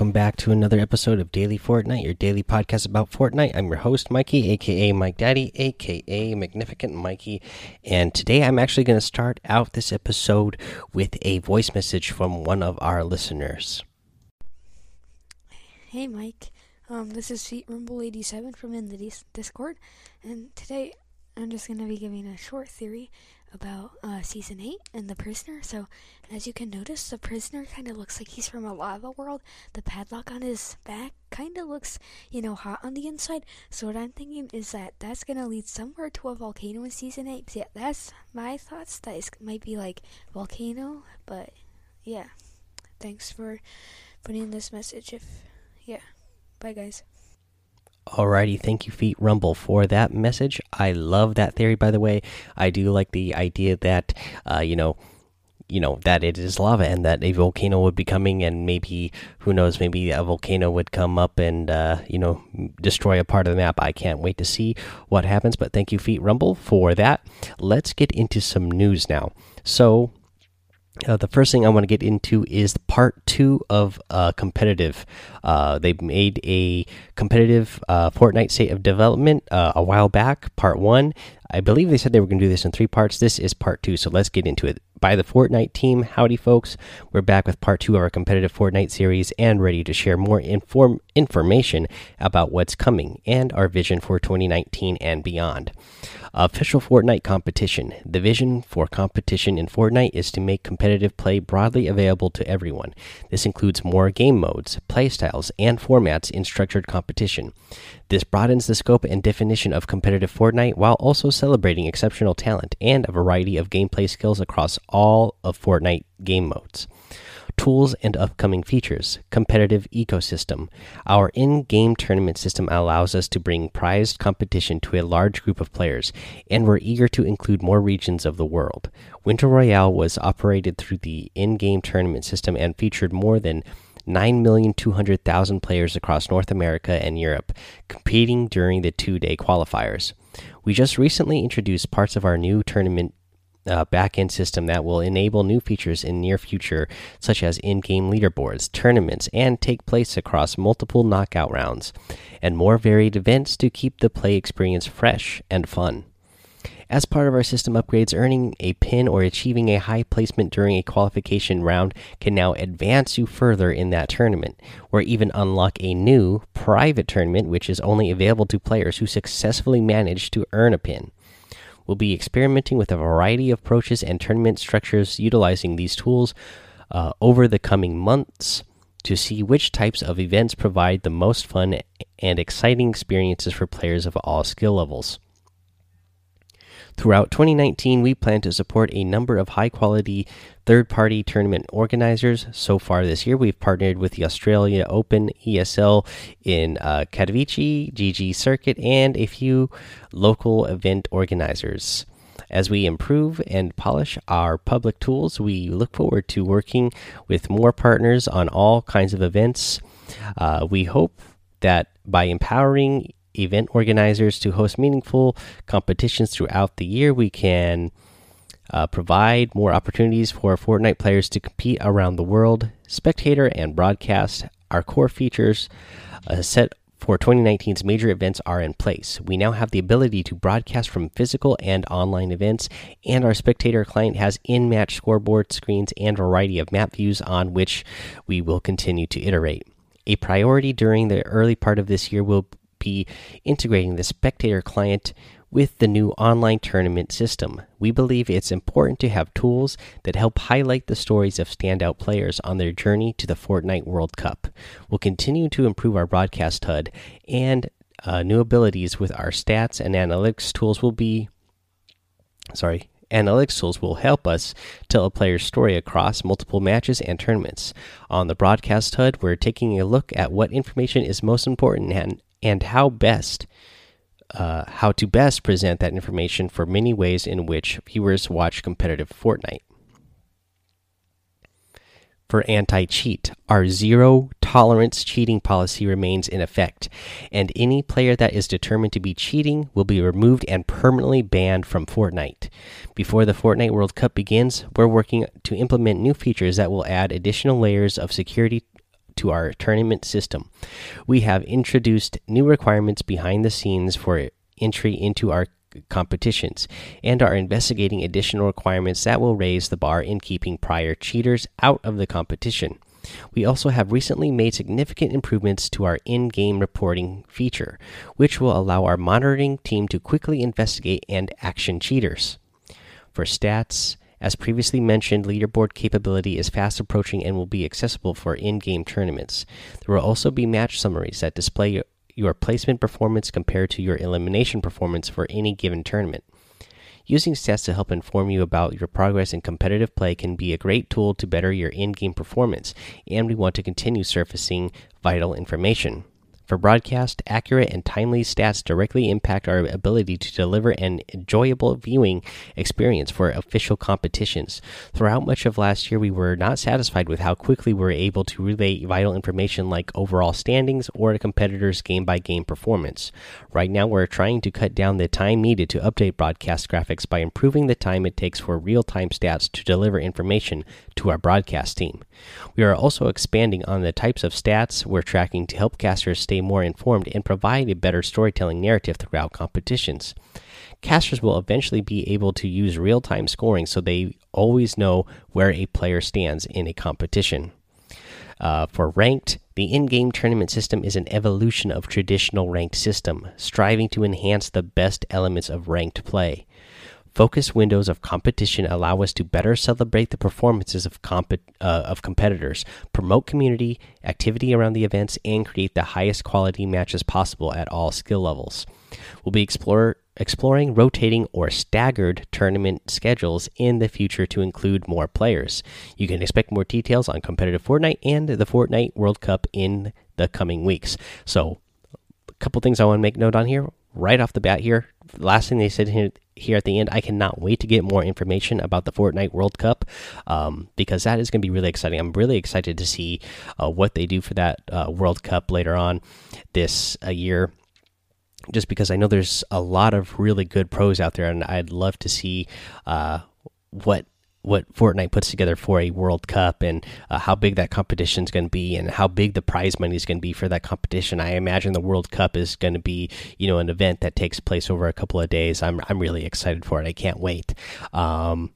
Welcome back to another episode of Daily Fortnite, your daily podcast about Fortnite. I'm your host, Mikey, aka Mike Daddy, aka Magnificent Mikey. And today I'm actually going to start out this episode with a voice message from one of our listeners. Hey, Mike. Um, this is Feet Rumble 87 from in the Discord. And today I'm just going to be giving a short theory about uh, season 8 and the prisoner. So, as you can notice, the prisoner kind of looks like he's from a lava world. The padlock on his back kind of looks, you know, hot on the inside. So, what I'm thinking is that that's going to lead somewhere to a volcano in season 8. So, yeah, that's my thoughts. That is, might be like volcano, but yeah. Thanks for putting this message. If, yeah. Bye, guys. Alrighty, thank you, Feet Rumble, for that message. I love that theory, by the way. I do like the idea that, uh, you know, you know that it is lava and that a volcano would be coming, and maybe who knows, maybe a volcano would come up and uh, you know destroy a part of the map. I can't wait to see what happens. But thank you, Feet Rumble, for that. Let's get into some news now. So uh, the first thing I want to get into is part two of uh, competitive. Uh, they made a competitive uh, Fortnite state of development uh, a while back. Part one, I believe they said they were going to do this in three parts. This is part two, so let's get into it. By the Fortnite team, howdy folks. We're back with part two of our competitive Fortnite series and ready to share more inform information about what's coming and our vision for 2019 and beyond. Official Fortnite competition. The vision for competition in Fortnite is to make competitive play broadly available to everyone. This includes more game modes, playstyles, and formats in structured competition. This broadens the scope and definition of competitive Fortnite while also celebrating exceptional talent and a variety of gameplay skills across all of Fortnite game modes tools and upcoming features. Competitive ecosystem. Our in game tournament system allows us to bring prized competition to a large group of players, and we're eager to include more regions of the world. Winter Royale was operated through the in game tournament system and featured more than 9,200,000 players across North America and Europe, competing during the two day qualifiers. We just recently introduced parts of our new tournament uh, backend system that will enable new features in near future, such as in-game leaderboards, tournaments, and take place across multiple knockout rounds, and more varied events to keep the play experience fresh and fun. As part of our system upgrades, earning a pin or achieving a high placement during a qualification round can now advance you further in that tournament, or even unlock a new private tournament which is only available to players who successfully manage to earn a pin. We'll be experimenting with a variety of approaches and tournament structures utilizing these tools uh, over the coming months to see which types of events provide the most fun and exciting experiences for players of all skill levels. Throughout 2019, we plan to support a number of high quality third party tournament organizers. So far this year, we've partnered with the Australia Open, ESL in uh, Katowice, GG Circuit, and a few local event organizers. As we improve and polish our public tools, we look forward to working with more partners on all kinds of events. Uh, we hope that by empowering event organizers to host meaningful competitions throughout the year. We can uh, provide more opportunities for Fortnite players to compete around the world. Spectator and broadcast, are core features uh, set for 2019's major events are in place. We now have the ability to broadcast from physical and online events, and our spectator client has in match scoreboard screens and variety of map views on which we will continue to iterate. A priority during the early part of this year will be integrating the spectator client with the new online tournament system. We believe it's important to have tools that help highlight the stories of standout players on their journey to the Fortnite World Cup. We'll continue to improve our broadcast HUD and uh, new abilities with our stats and analytics tools will be sorry analytics tools will help us tell a player's story across multiple matches and tournaments. On the broadcast HUD, we're taking a look at what information is most important and and how best uh, how to best present that information for many ways in which viewers watch competitive Fortnite. For anti cheat, our zero tolerance cheating policy remains in effect, and any player that is determined to be cheating will be removed and permanently banned from Fortnite. Before the Fortnite World Cup begins, we're working to implement new features that will add additional layers of security to our tournament system. We have introduced new requirements behind the scenes for entry into our competitions and are investigating additional requirements that will raise the bar in keeping prior cheaters out of the competition. We also have recently made significant improvements to our in game reporting feature, which will allow our monitoring team to quickly investigate and action cheaters. For stats, as previously mentioned, leaderboard capability is fast approaching and will be accessible for in game tournaments. There will also be match summaries that display your placement performance compared to your elimination performance for any given tournament. Using stats to help inform you about your progress in competitive play can be a great tool to better your in game performance, and we want to continue surfacing vital information. For broadcast, accurate and timely stats directly impact our ability to deliver an enjoyable viewing experience for official competitions. Throughout much of last year, we were not satisfied with how quickly we were able to relay vital information like overall standings or a competitor's game by game performance. Right now, we're trying to cut down the time needed to update broadcast graphics by improving the time it takes for real time stats to deliver information to our broadcast team. We are also expanding on the types of stats we're tracking to help casters stay more informed and provide a better storytelling narrative throughout competitions. Casters will eventually be able to use real time scoring so they always know where a player stands in a competition. Uh, for ranked, the in game tournament system is an evolution of traditional ranked system, striving to enhance the best elements of ranked play. Focus windows of competition allow us to better celebrate the performances of, comp uh, of competitors, promote community activity around the events, and create the highest quality matches possible at all skill levels. We'll be explore, exploring rotating or staggered tournament schedules in the future to include more players. You can expect more details on competitive Fortnite and the Fortnite World Cup in the coming weeks. So, a couple things I want to make note on here right off the bat here. Last thing they said here, here at the end, I cannot wait to get more information about the Fortnite World Cup um, because that is going to be really exciting. I'm really excited to see uh, what they do for that uh, World Cup later on this uh, year. Just because I know there's a lot of really good pros out there, and I'd love to see uh, what what Fortnite puts together for a World Cup and uh, how big that competition is going to be and how big the prize money is going to be for that competition. I imagine the World Cup is going to be, you know, an event that takes place over a couple of days. I'm I'm really excited for it. I can't wait. Um,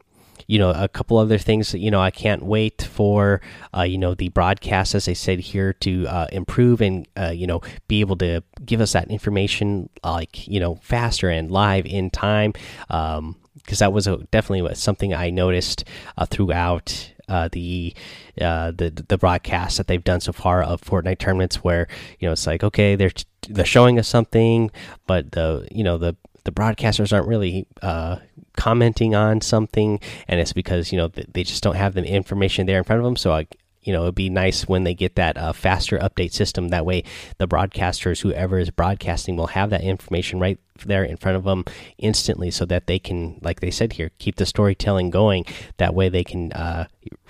you know, a couple other things. That you know, I can't wait for uh, you know the broadcast, as I said here, to uh, improve and uh, you know be able to give us that information like you know faster and live in time. Um, because that was a, definitely something I noticed uh, throughout uh, the uh, the the broadcast that they've done so far of Fortnite tournaments, where you know it's like okay, they're they're showing us something, but the you know the the broadcasters aren't really uh, commenting on something, and it's because you know they just don't have the information there in front of them. So I you know it'd be nice when they get that uh, faster update system. That way the broadcasters whoever is broadcasting will have that information right there in front of them instantly so that they can like they said here keep the storytelling going. That way they can uh,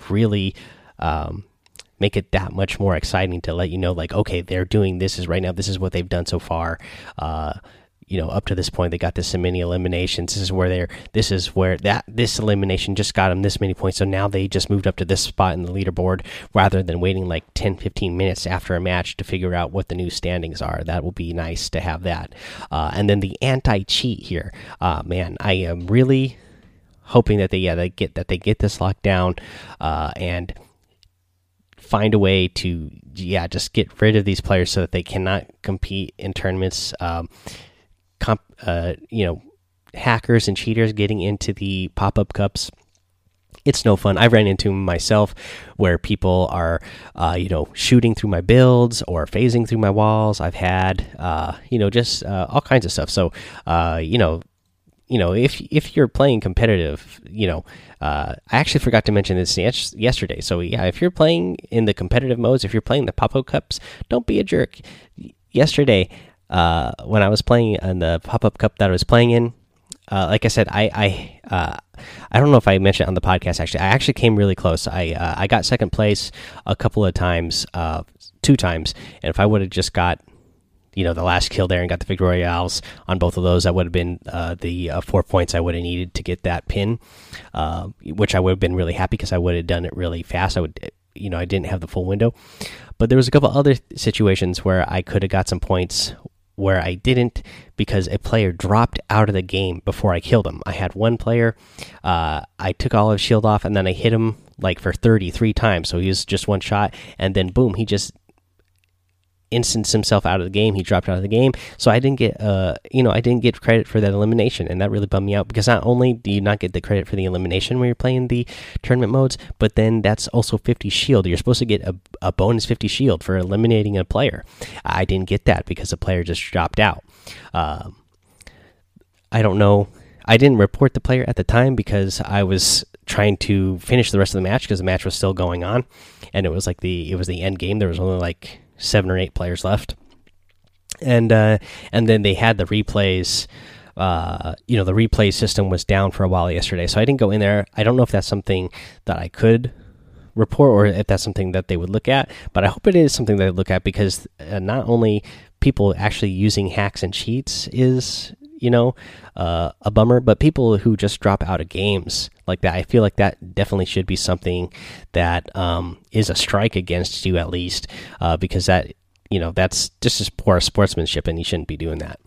really um, make it that much more exciting to let you know like okay they're doing this is right now. This is what they've done so far. Uh, you know up to this point they got this many eliminations. This is where they're this is where that this elimination just got them this many points. So now they just moved up to this spot in the leaderboard rather than waiting like 10 15 minutes after a match to figure out what the new standings are. That will be nice to have that. Uh, and then the anti-cheat here. Uh, man i am really hoping that they yeah they get that they get this locked down uh, and find a way to yeah just get rid of these players so that they cannot compete in tournaments. Um, comp, uh, you know, hackers and cheaters getting into the pop up cups. It's no fun. I've ran into myself where people are, uh, you know, shooting through my builds or phasing through my walls. I've had, uh, you know, just uh, all kinds of stuff. So, uh, you know, you know, if if you're playing competitive, you know, uh, I actually forgot to mention this yesterday. So yeah, if you're playing in the competitive modes, if you're playing the pop up cups, don't be a jerk. Yesterday, uh, when I was playing in the pop up cup that I was playing in. Uh, like I said, I I uh, I don't know if I mentioned on the podcast. Actually, I actually came really close. I uh, I got second place a couple of times, uh, two times, and if I would have just got you know the last kill there and got the victory royales on both of those, that would have been uh, the uh, four points I would have needed to get that pin, uh, which I would have been really happy because I would have done it really fast. I would you know I didn't have the full window. But there was a couple other situations where I could have got some points where I didn't because a player dropped out of the game before I killed him. I had one player, uh, I took all of his shield off and then I hit him like for 33 times. So he was just one shot, and then boom, he just instanced himself out of the game. He dropped out of the game. So I didn't get, uh, you know, I didn't get credit for that elimination, and that really bummed me out because not only do you not get the credit for the elimination when you're playing the tournament modes, but then that's also 50 shield. You're supposed to get a, a bonus 50 shield for eliminating a player. I didn't get that because the player just dropped out. Um, I don't know. I didn't report the player at the time because I was trying to finish the rest of the match because the match was still going on, and it was like the it was the end game. There was only like seven or eight players left, and uh, and then they had the replays. Uh, you know, the replay system was down for a while yesterday, so I didn't go in there. I don't know if that's something that I could report or if that's something that they would look at, but I hope it is something they look at because uh, not only people actually using hacks and cheats is you know uh, a bummer, but people who just drop out of games like that, I feel like that definitely should be something that um, is a strike against you at least, uh, because that you know that's just as poor sportsmanship, and you shouldn't be doing that.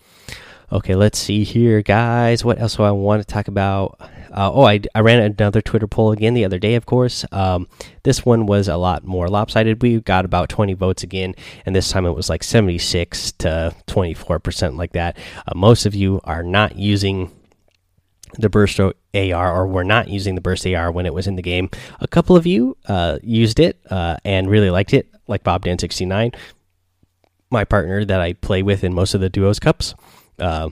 Okay, let's see here, guys. What else do I want to talk about? Uh, oh, I, I ran another Twitter poll again the other day, of course. Um, this one was a lot more lopsided. We got about 20 votes again, and this time it was like 76 to 24%, like that. Uh, most of you are not using the burst AR or were not using the burst AR when it was in the game. A couple of you uh, used it uh, and really liked it, like Bob Dan 69, my partner that I play with in most of the duos cups. Uh,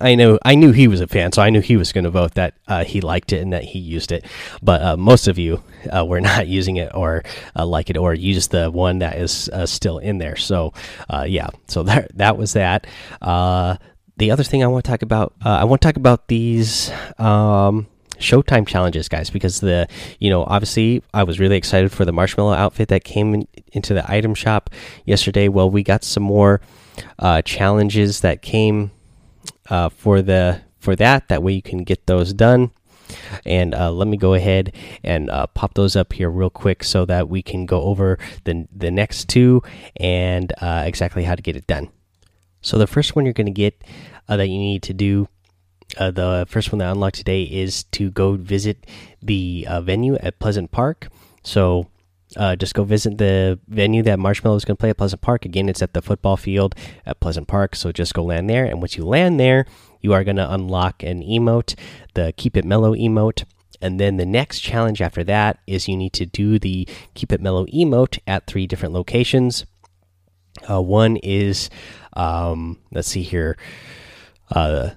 I know I knew he was a fan, so I knew he was going to vote that uh, he liked it and that he used it. But uh, most of you uh, were not using it or uh, like it or use the one that is uh, still in there. So yeah, so that that was that. the other thing I want to talk about, I want to talk about these. Um, Showtime challenges, guys, because the you know obviously I was really excited for the Marshmello outfit that came in, into the item shop yesterday. Well, we got some more challenges that came uh, for the for that. That way you can get those done. And uh, let me go ahead and uh, pop those up here real quick so that we can go over the the next two and uh, exactly how to get it done. So the first one you're going to get uh, that you need to do. Uh, the first one that I unlocked today is to go visit the venue at Pleasant Park. So uh, just go visit the venue that Marshmello is going to play at Pleasant Park. Again, it's at the football field at Pleasant Park. So just go land there. And once you land there, you are going to unlock an emote, the Keep It Mellow emote. And then the next challenge after that is you need to do the Keep It Mellow emote at three different locations. Uh, one is, um, let's see here, uh,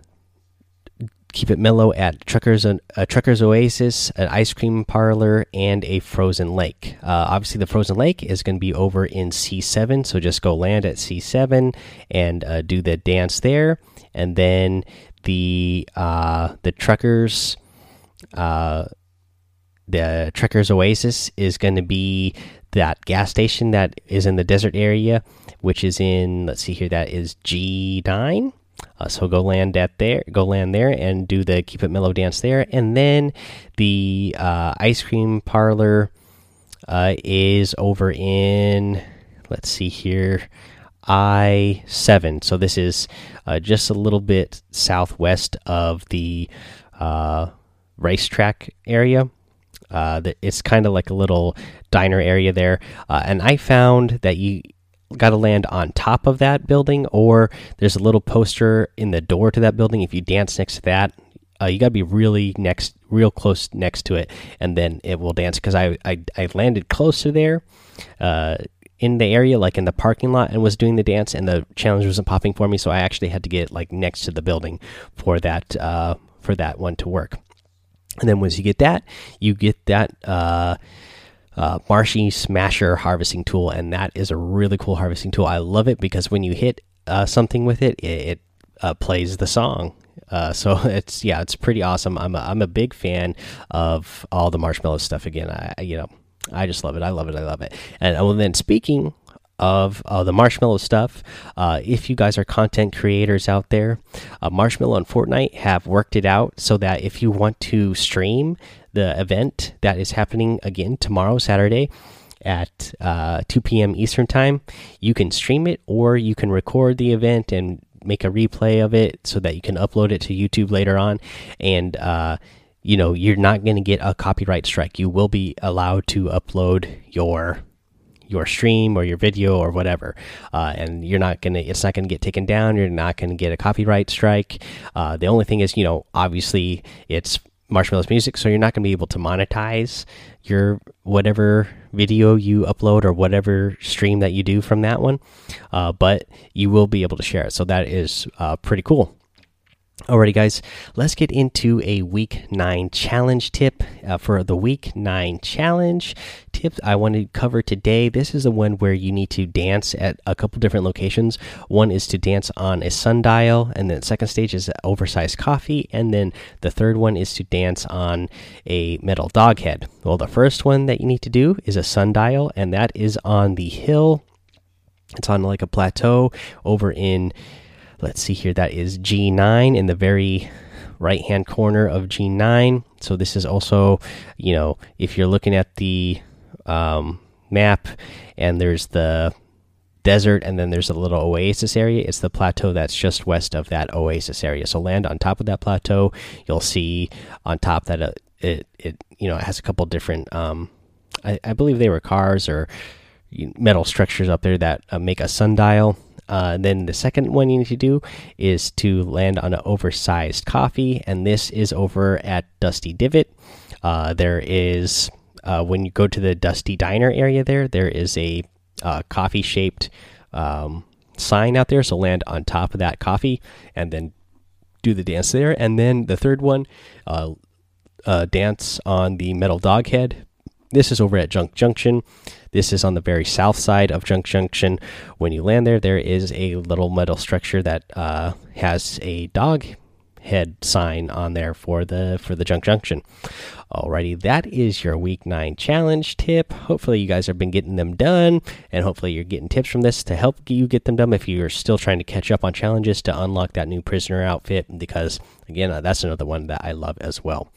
keep it mellow at Truckers a Truckers Oasis, an ice cream parlor, and a frozen lake. Uh, obviously, the frozen lake is going to be over in C7, so just go land at C7 and uh, do the dance there, and then the uh, the Truckers. Uh, the Truckers Oasis is going to be that gas station that is in the desert area, which is in let's see here, that is G9 uh, so go land at there, go land there, and do the keep it mellow dance there, and then the uh, ice cream parlor uh, is over in. Let's see here, I seven. So this is uh, just a little bit southwest of the uh, racetrack area. Uh, it's kind of like a little diner area there, and I found that you got to land on top of that building, or there's a little poster in the door to that building. If you dance next to that, uh, you got to be really next, real close next to it, and then it will dance. Because I, I, I landed close to there, uh, in the area, like in the parking lot, and was doing the dance, and the challenge wasn't popping for me, so I actually had to get like next to the building for that, uh, for that one to work. And then once you get that, you get that. Uh, Marshy Smasher harvesting tool, and that is a really cool harvesting tool. I love it because when you hit uh, something with it, it, it uh, plays the song. Uh, so it's yeah, it's pretty awesome. I'm a, I'm a big fan of all the Marshmello stuff. Again, I you know I just love it. I love it. I love it. And well, then speaking of uh, the Marshmello stuff. Uh, if you guys are content creators out there, uh, Marshmello and Fortnite have worked it out so that if you want to stream the event that is happening again tomorrow, Saturday at uh, 2 p.m. Eastern Time. You can stream it or you can record the event and make a replay of it so that you can upload it to YouTube later on. And, uh, you know, you're not going to get a copyright strike. You will be allowed to upload your your stream or your video or whatever uh, and you're not gonna it's not gonna get taken down you're not gonna get a copyright strike uh, the only thing is you know obviously it's Marshmello's music, so you're not going to be able to monetize your whatever video you upload or whatever stream that you do from that one, uh, but you will be able to share it. So that is uh, pretty cool. Alrighty, guys, let's get into a week nine challenge tip. Uh, for the week nine challenge tip, I want to cover today. This is the one where you need to dance at a couple different locations. One is to dance on a sundial, and then second stage is oversized coffee, and then the third one is to dance on a metal dog head. Well, the first one that you need to do is a sundial, and that is on the hill. It's on like a plateau over in let's see here. That is g9 in the very right hand corner of g9 so this is also you know if you're looking at the um, map and there's the desert and then there's a little oasis area it's the plateau that's just west of that oasis area. So land on top of that plateau you'll see on top that uh, it it you know it has a couple different um I, I believe they were cars or metal structures up there that uh, make a sundial uh, then the second one you need to do is to land on an oversized coffee, and this is over at Dusty Divot. Uh, there is uh, when you go to the Dusty Diner area there, there is a uh, coffee shaped um, sign out there. So land on top of that coffee, and then do the dance there. And then the third one, uh, dance on the metal dog head. This is over at Junk Junction. This is on the very south side of Junk Junction. When you land there, there is a little metal structure that uh, has a dog head sign on there for the for the Junk Junction. Alrighty, that is your week nine challenge tip. Hopefully, you guys have been getting them done, and hopefully, you're getting tips from this to help you get them done. If you're still trying to catch up on challenges to unlock that new prisoner outfit, because again, that's another one that I love as well.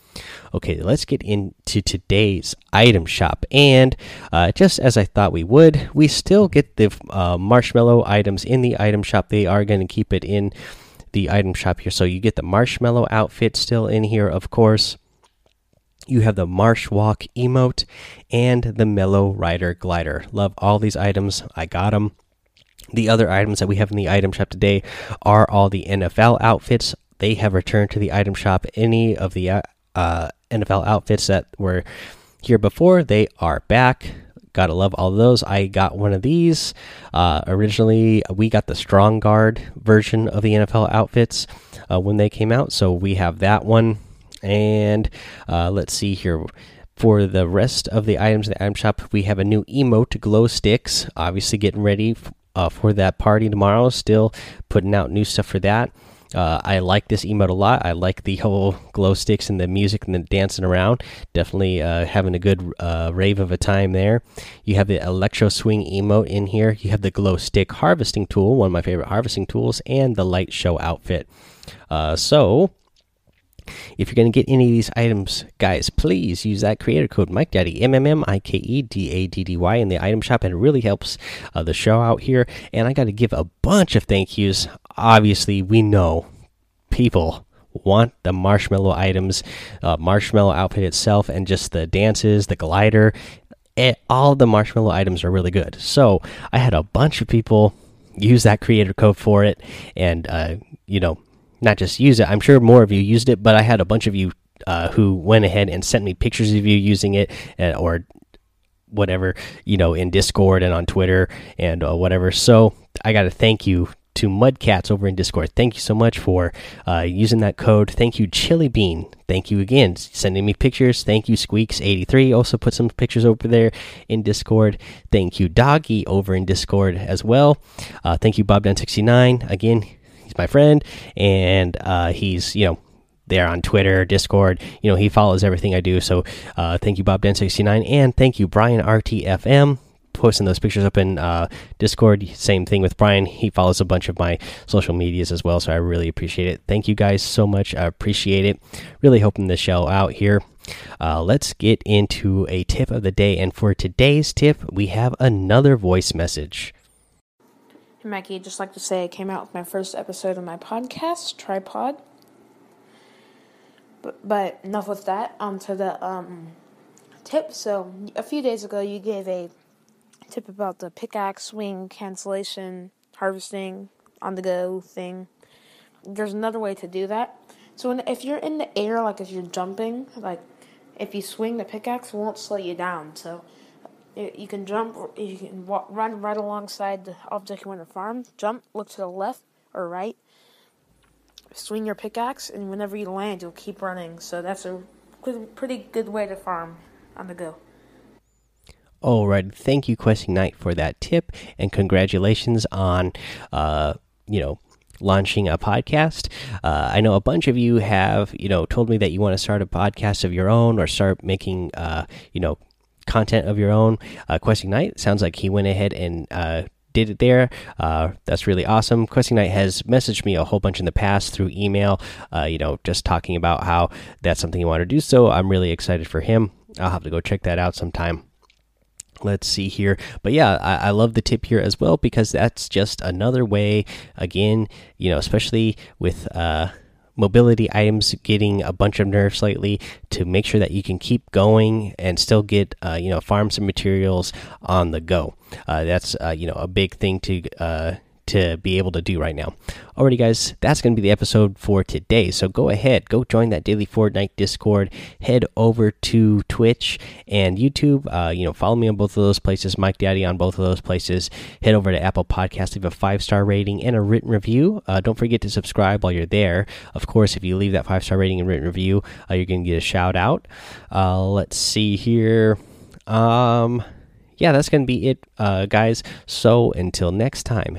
Okay, let's get into today's item shop. And uh, just as I thought we would, we still get the uh, Marshmello items in the item shop. They are going to keep it in the item shop here. So you get the Marshmello outfit still in here, of course. You have the Marsh Walk emote and the Mellow Rider glider. Love all these items. I got them. The other items that we have in the item shop today are all the NFL outfits. They have returned to the item shop. Any of the uh, uh, NFL outfits that were here before. They are back. Gotta love all those. I got one of these. Uh, originally, we got the Strong Guard version of the NFL outfits uh, when they came out. So we have that one. And uh, let's see here. For the rest of the items in the item shop, we have a new emote glow sticks. Obviously, getting ready uh, for that party tomorrow. Still putting out new stuff for that. Uh, I like this emote a lot. I like the whole glow sticks and the music and the dancing around. Definitely uh, having a good uh, rave of a time there. You have the electro swing emote in here. You have the glow stick harvesting tool, one of my favorite harvesting tools, and the light show outfit. Uh, so. If you're going to get any of these items, guys, please use that creator code Mike Daddy M M M I K E D A D D Y in the item shop, and it really helps uh, the show out here. And I got to give a bunch of thank yous obviously we know people want the Marshmello items, uh, Marshmello outfit itself, and just the dances, the glider. It, all the Marshmello items are really good. So I had a bunch of people use that creator code for it, and uh, you know, not just use it. I'm sure more of you used it, but I had a bunch of you uh, who went ahead and sent me pictures of you using it, or whatever, you know, in Discord and on Twitter and uh, whatever. So I got to thank you to Mudcats over in Discord. Thank you so much for uh, using that code. Thank you, Chili Bean. Thank you again, sending me pictures. Thank you, Squeaks83. Also put some pictures over there in Discord. Thank you, Doggy, over in Discord as well. Uh, thank you, Bob69. Again, he's my friend, and uh, he's, you know, there on Twitter, Discord. You know, he follows everything I do. So uh, thank you, Bob Den69. And thank you, Brian RTFM posting those pictures up in uh, Discord. Same thing with Brian. He follows a bunch of my social medias as well, so I really appreciate it. Thank you guys so much. I appreciate it. Really hoping to show out here. Uh, let's get into a tip of the day, and for today's tip, we have another voice message. Mikey, just like to say I came out with my first episode of my podcast, Tripod. But, but enough with that. On to the um, tip. So a few days ago, you gave a tip about the pickaxe swing cancellation harvesting on the go thing. There's another way to do that. So when, if you're in the air, like if you're jumping, like if you swing the pickaxe, it won't slow you down. So you can jump, you can walk, run right alongside the object you want to farm. Jump, look to the left or right. Swing your pickaxe, and whenever you land, you'll keep running. So that's a pretty good way to farm on the go. All right, thank you, Questing Knight, for that tip, and congratulations on, uh, you know, launching a podcast. Uh, I know a bunch of you have, you know, told me that you want to start a podcast of your own or start making, uh, you know, content of your own. Uh, Questing Knight sounds like he went ahead and uh, did it there. Uh, that's really awesome. Questing Knight has messaged me a whole bunch in the past through email, uh, you know, just talking about how that's something you want to do. So I'm really excited for him. I'll have to go check that out sometime. Let's see here. But yeah, I, I, love the tip here as well because that's just another way, again, you know, especially with uh, mobility items getting a bunch of nerfs lately, to make sure that you can keep going and still get, uh, you know, farm some materials on the go. Uh, that's, uh, you know, a big thing to uh, to be able to do right now. Alrighty, guys, that's going to be the episode for today. So go ahead, go join that daily Fortnite Discord. Head over to Twitch and YouTube. Uh, you know, follow me on both of those places. Mike Daddy on both of those places. Head over to Apple Podcast, leave a five star rating and a written review. Uh, don't forget to subscribe while you're there. Of course, if you leave that five star rating and written review, uh, you're going to get a shout out. Uh, let's see here. Um yeah, that's going to be it, uh, guys. So until next time,